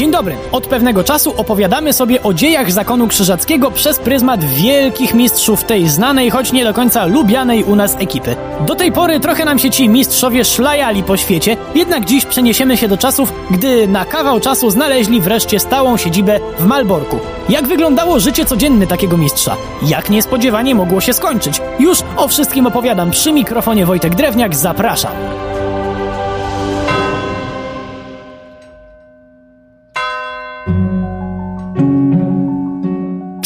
Dzień dobry. Od pewnego czasu opowiadamy sobie o dziejach zakonu krzyżackiego przez pryzmat wielkich mistrzów tej znanej, choć nie do końca lubianej u nas ekipy. Do tej pory trochę nam się ci mistrzowie szlajali po świecie, jednak dziś przeniesiemy się do czasów, gdy na kawał czasu znaleźli wreszcie stałą siedzibę w Malborku. Jak wyglądało życie codzienne takiego mistrza? Jak niespodziewanie mogło się skończyć? Już o wszystkim opowiadam przy mikrofonie Wojtek Drewniak, zapraszam.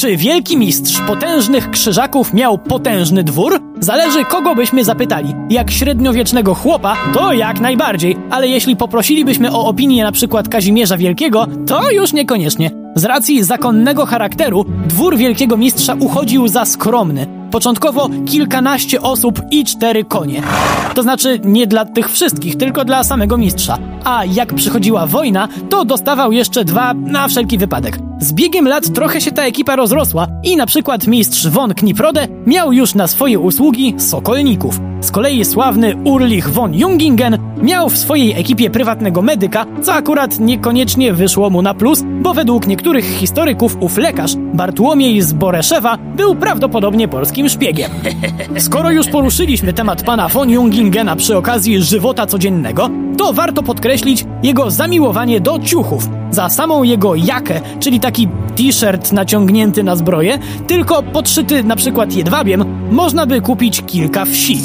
Czy wielki mistrz potężnych krzyżaków miał potężny dwór? Zależy kogo byśmy zapytali. Jak średniowiecznego chłopa, to jak najbardziej, ale jeśli poprosilibyśmy o opinię na przykład Kazimierza Wielkiego, to już niekoniecznie. Z racji zakonnego charakteru, dwór wielkiego mistrza uchodził za skromny. Początkowo kilkanaście osób i cztery konie. To znaczy nie dla tych wszystkich, tylko dla samego mistrza. A jak przychodziła wojna, to dostawał jeszcze dwa na wszelki wypadek. Z biegiem lat trochę się ta ekipa rozrosła i na przykład mistrz von Kniprode miał już na swoje usługi sokolników. Z kolei sławny Urlich von Jungingen miał w swojej ekipie prywatnego medyka, co akurat niekoniecznie wyszło mu na plus, bo według niektórych historyków ów lekarz, Bartłomiej z Boreszewa, był prawdopodobnie polskim szpiegiem. Skoro już poruszyliśmy temat pana von Jungingena przy okazji żywota codziennego, to warto podkreślić jego zamiłowanie do ciuchów. Za samą jego jakę, czyli taki t-shirt naciągnięty na zbroję, tylko podszyty na przykład jedwabiem, można by kupić kilka wsi.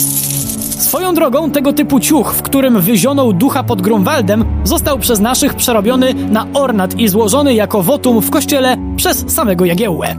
Swoją drogą tego typu ciuch, w którym wyzionął ducha pod Grunwaldem, został przez naszych przerobiony na ornat i złożony jako wotum w kościele przez samego Jagiełłę.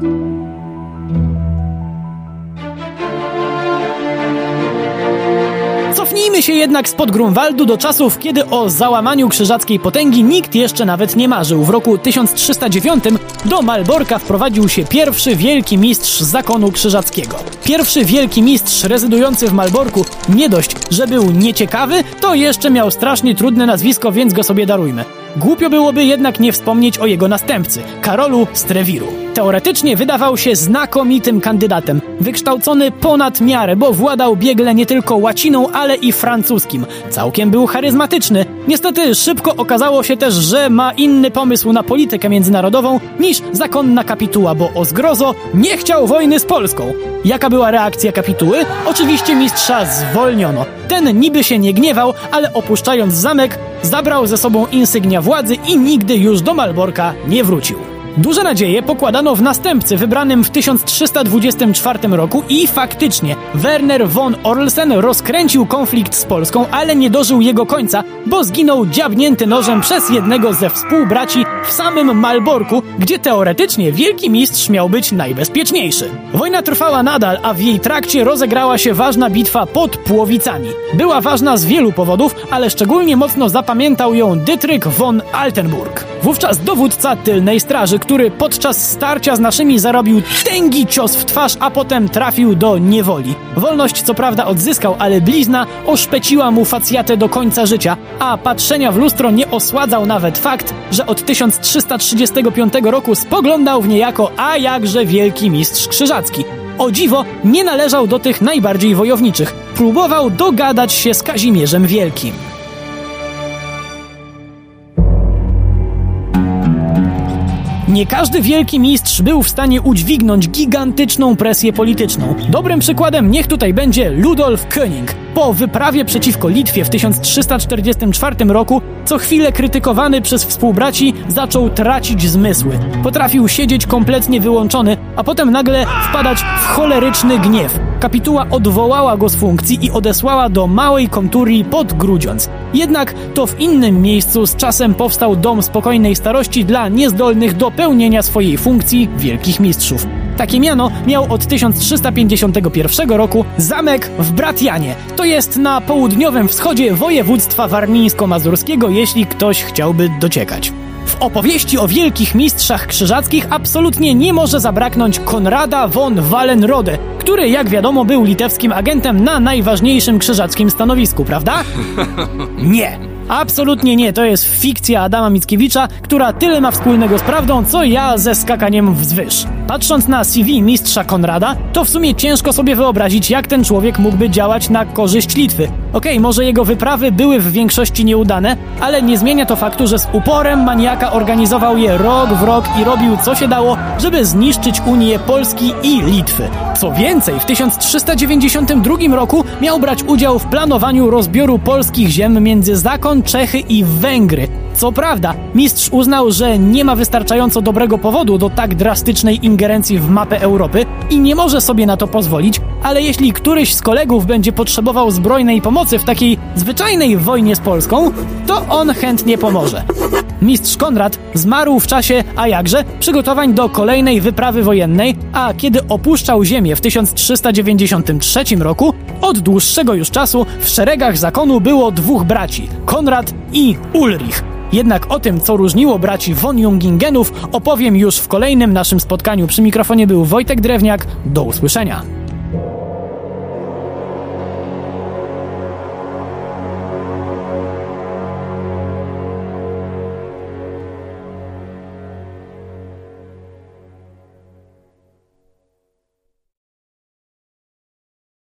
Cofnijmy się jednak spod Grunwaldu do czasów, kiedy o załamaniu krzyżackiej potęgi nikt jeszcze nawet nie marzył. W roku 1309 do Malborka wprowadził się pierwszy wielki mistrz zakonu krzyżackiego. Pierwszy wielki mistrz rezydujący w Malborku nie dość, że był nieciekawy, to jeszcze miał strasznie trudne nazwisko, więc go sobie darujmy. Głupio byłoby jednak nie wspomnieć o jego następcy, Karolu z Trewiru. Teoretycznie wydawał się znakomitym kandydatem, wykształcony ponad miarę, bo władał biegle nie tylko łaciną, ale i francuskim. Całkiem był charyzmatyczny. Niestety szybko okazało się też, że ma inny pomysł na politykę międzynarodową niż zakonna kapituła, bo o zgrozo nie chciał wojny z Polską. Jaka była reakcja kapituły? Oczywiście mistrza zwolniono. Ten niby się nie gniewał, ale opuszczając zamek, zabrał ze sobą insygnia władzy i nigdy już do Malborka nie wrócił. Duże nadzieje pokładano w następcy wybranym w 1324 roku i faktycznie Werner von Orlsen rozkręcił konflikt z Polską, ale nie dożył jego końca, bo zginął dziabnięty nożem przez jednego ze współbraci w samym Malborku, gdzie teoretycznie wielki mistrz miał być najbezpieczniejszy. Wojna trwała nadal, a w jej trakcie rozegrała się ważna bitwa pod Płowicami. Była ważna z wielu powodów, ale szczególnie mocno zapamiętał ją Dietrich von Altenburg. Wówczas dowódca tylnej straży, który podczas starcia z naszymi zarobił tęgi cios w twarz, a potem trafił do niewoli. Wolność co prawda odzyskał, ale blizna oszpeciła mu facjatę do końca życia, a patrzenia w lustro nie osładzał nawet fakt, że od 1335 roku spoglądał w niejako a jakże wielki mistrz krzyżacki. O dziwo, nie należał do tych najbardziej wojowniczych. Próbował dogadać się z Kazimierzem Wielkim. Nie każdy wielki mistrz był w stanie udźwignąć gigantyczną presję polityczną. Dobrym przykładem niech tutaj będzie Ludolf König. Po wyprawie przeciwko Litwie w 1344 roku, co chwilę krytykowany przez współbraci, zaczął tracić zmysły. Potrafił siedzieć kompletnie wyłączony, a potem nagle wpadać w choleryczny gniew. Kapituła odwołała go z funkcji i odesłała do małej konturii pod Grudziądz. Jednak to w innym miejscu z czasem powstał dom spokojnej starości dla niezdolnych do pełnienia swojej funkcji wielkich mistrzów. Takie miano miał od 1351 roku zamek w Bratianie. To jest na południowym wschodzie województwa warmińsko-mazurskiego, jeśli ktoś chciałby dociekać. Opowieści o wielkich mistrzach krzyżackich absolutnie nie może zabraknąć Konrada von Wallenrode, który jak wiadomo był litewskim agentem na najważniejszym krzyżackim stanowisku, prawda? Nie. Absolutnie nie, to jest fikcja Adama Mickiewicza, która tyle ma wspólnego z prawdą, co ja ze skakaniem wzwyż. Patrząc na CV mistrza Konrada, to w sumie ciężko sobie wyobrazić, jak ten człowiek mógłby działać na korzyść Litwy. Okej, okay, może jego wyprawy były w większości nieudane, ale nie zmienia to faktu, że z uporem maniaka organizował je rok w rok i robił co się dało, żeby zniszczyć Unię Polski i Litwy. Co więcej, w 1392 roku miał brać udział w planowaniu rozbioru polskich ziem między Zakon, Czechy i Węgry. Co prawda, mistrz uznał, że nie ma wystarczająco dobrego powodu do tak drastycznej ingerencji w mapę Europy i nie może sobie na to pozwolić, ale jeśli któryś z kolegów będzie potrzebował zbrojnej pomocy w takiej zwyczajnej wojnie z Polską, to on chętnie pomoże. Mistrz Konrad zmarł w czasie, a jakże, przygotowań do kolejnej wyprawy wojennej, a kiedy opuszczał ziemię w 1393 roku, od dłuższego już czasu w szeregach zakonu było dwóch braci, Konrad i Ulrich. Jednak o tym, co różniło braci von Jungingenów, opowiem już w kolejnym naszym spotkaniu. Przy mikrofonie był Wojtek Drewniak. Do usłyszenia.